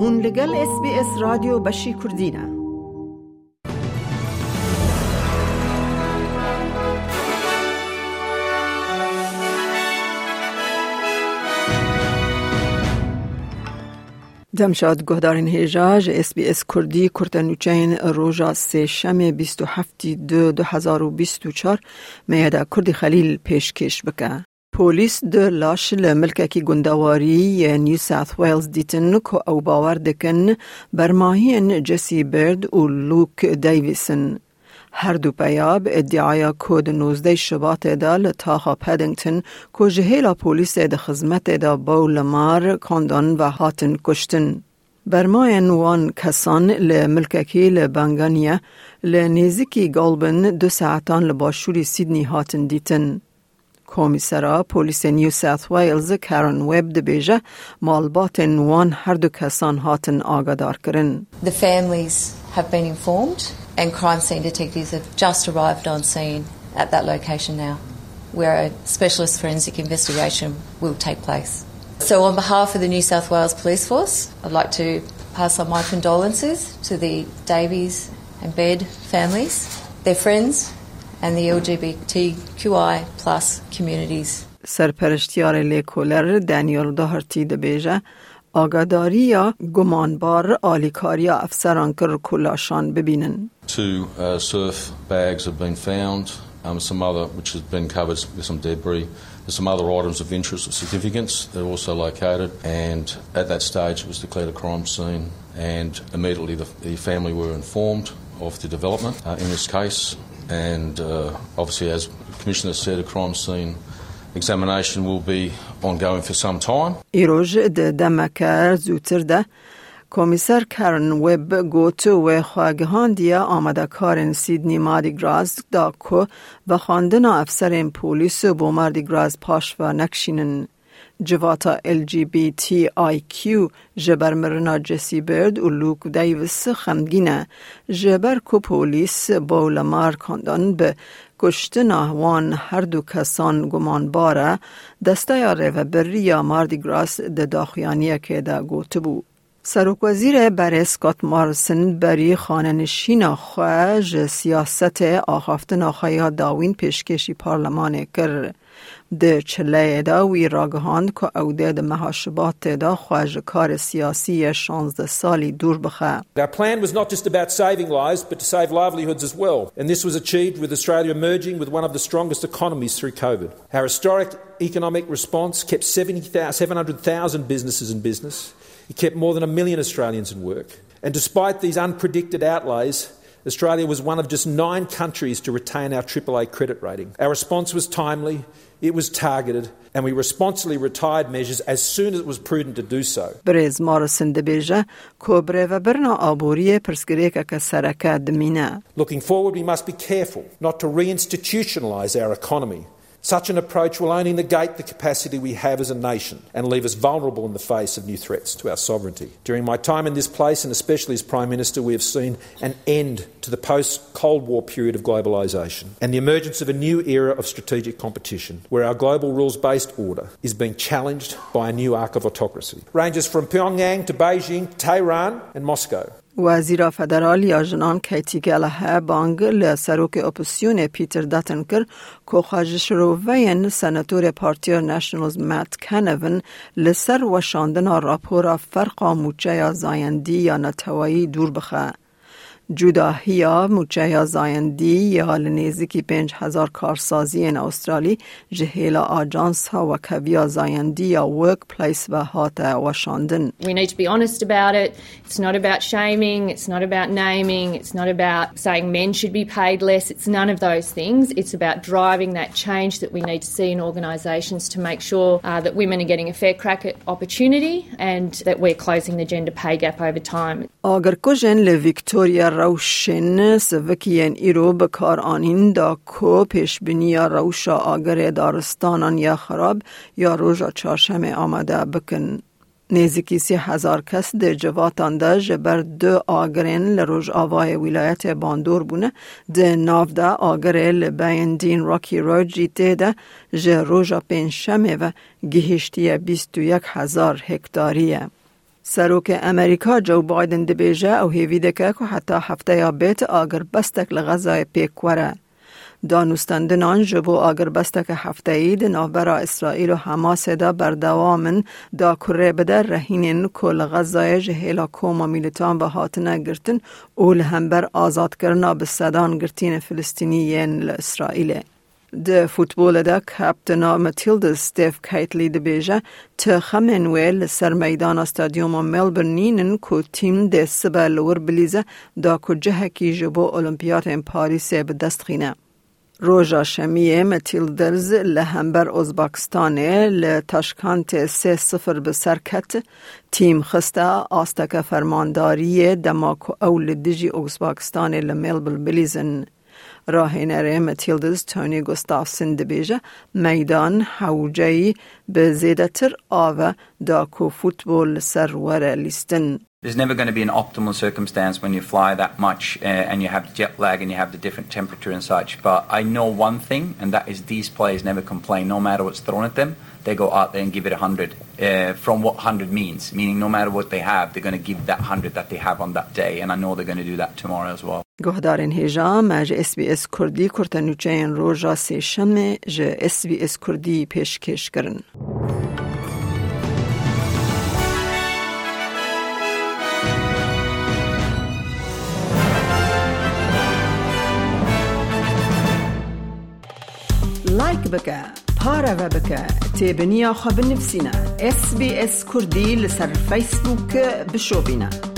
هون لگل اس بی اس رادیو بشی کردینه دمشاد گهدارین هیجاج اس بی اس کردی کرتنوچین روژا سه شم بیست و هفتی دو دو هزار و بیست و چار میادا کردی خلیل پیشکش بکه. پولیس د لاش له لە ملکەکی گوندەواری نیو ساوث ویلز دیتن کۆ أو باور دکن برماهین جسی برد أو لوک دیویسن هر دو پیاب ادعای کود 19 شبات دا لطاها پدنگتن کو جهیلا پولیس پۆلیسێ خزمت دا بەو لە مار کاندان و هاتن کشتن. برماین وان کسان لە ملکەکی لە بەنگانیە لە نێزیکی گاڵبن دو ساعتان لە باشووری سیدنی هاتن دیتن. کۆمیسەرا پۆلیسە نیو ساوایلز کارن وب دەبێژە ماڵباتن وان هەردوو کەسان هاتن ئاگادارکردن. The families have been informed and crime scene detectives have just arrived on scene at that location now where a specialist forensic investigation will take place. So on behalf of the New South Wales Police Force, I'd like to pass on my condolences to the Davies and Baird families, their friends and the LGBTQI plus communities. سرپرشتیار لیکولر دانیل دهرتی دبیجه آگاداری یا گمانبار آلیکاری افسران کر کلاشان ببینن. Two uh, surf bags have been found, um, some other which has been covered with some debris. There's some other items of interest or significance that are also located, and at that stage it was declared a crime scene, and immediately the, the family were informed of the development uh, in this case, And uh, obviously, as Commissioner said, a crime scene examination will be ongoing for some time. ایروژ ده دمکر زوتر ده کمیسر کرن وب گوت و خواگهان دیا آمده کارن سیدنی مادی گراز دا که و خواندن افسر پولیس بو مادی گراز پاش و نکشینن جواتا LGBTIQ جبر مرنا جسی برد و لوک دیوس خمگینه جبر کو پولیس بولمار کاندان به کشتن وان هر دو کسان گمان باره دسته یا و بری یا ماردی گراس ده داخیانیه که ده گوته بود. سروک وزیر بر اسکات مارسن بری خاننشین خواه سیاست آخافتن آخایا داوین پیشکشی پارلمان کر. ده چله دا وی راگهاند که او ده ده محاشبات دا خواج کار سیاسی شانزده سالی دور بخه. Our plan was not just about saving lives, but to save livelihoods as well. And this was achieved with Australia emerging with one of the strongest economies through COVID. Our historic economic response kept 700,000 businesses in business. It kept more than a million Australians in work. And despite these unpredicted outlays, Australia was one of just nine countries to retain our AAA credit rating. Our response was timely, it was targeted, and we responsibly retired measures as soon as it was prudent to do so. Looking forward, we must be careful not to reinstitutionalise our economy such an approach will only negate the capacity we have as a nation and leave us vulnerable in the face of new threats to our sovereignty. During my time in this place, and especially as Prime Minister, we have seen an end to the post Cold War period of globalisation and the emergence of a new era of strategic competition where our global rules based order is being challenged by a new arc of autocracy. Ranges from Pyongyang to Beijing, Tehran, and Moscow. وزیر فدرال یا جنان کیتی گلهه بانگ لسروک اپوسیون پیتر داتن کر که خواجش رو وین سنتور پارتی نشنلز مات کنون لسر وشاندن راپورا فرق موچه یا زایندی یا نتوایی دور بخه. جداهیا موچه زایندی یا لنیزی پنج هزار کارسازی این استرالی جهیل آجانس ها و کویا زایندی یا ورک پلیس و هات وشاندن. We need to be honest about it. It's not about shaming. It's not about naming. It's not about saying men should be paid less. It's none of those things. It's about driving that change that we need to see in organisations to make sure uh, that women are getting a fair crack at opportunity and that we're closing the gender pay gap over time. آگر کجن لویکتوریا روشن سوکین ایرو بکار آنین دا کو پیش بینی روشا آگر دارستانان یا خراب یا روژا چارشم آمده بکن. نزدیکی سی هزار کس در جواتان ده جبر دو آگرین لروژ آوای ولایت باندور بونه ده ناف ده آگر لبین دین راکی رو جیته ده روژا پنج شمه و گهشتی بیست و یک هزار هکتاریه. سروک امریکا جو بایدن دبیجه او هیوی دکه که حتی هفته یا بیت آگر بستک لغزای پیک وره. دانستندنان جبو آگر بستک هفته اید نوبرا اسرائیل و حماس دا بردوامن دا کره بده رهینین کل غزای جهیلا کوما میلیتان به هاتنه گرتن اول هم بر آزاد کرنا به صدان گرتین فلسطینیین لاسرائیل. د فوتبول دا کپتنا متیلد ستیف کیتلی د بیجه ته خمنویل سر میدان استادیوم ملبورن نینن کو تیم د سبا لور بلیزه دا کو جهه کی جبو المپیات ام پاریس به دست خینه. روژا شمیه متیلدرز لهمبر ازباکستانه لتشکانت سه صفر به سرکت تیم خسته آستک فرمانداری دماکو اول دیجی ازباکستان لملبل بلیزن راهنر متیلدز تونی گستافسن دبیجه میدان حوجهی به زیده تر آوه داکو فوتبول سرور لیستن There's never going to be an optimal circumstance when you fly that much uh, and you have the jet lag and you have the different temperature and such. But I know one thing, and that is these players never complain, no matter what's thrown at them. They go out there and give it 100 uh, from what 100 means, meaning no matter what they have, they're going to give that 100 that they have on that day. And I know they're going to do that tomorrow as well. گهدارین هیجا مج اس بی اس کردی کرتنوچین روژا سی شمه جه اس بی اس کردی پیشکش کرن. لایک بکە پارەوە بکە تێبنییا خە بنفسینە SسBS کوردی لەسەر فیسبووکە بشۆبینە.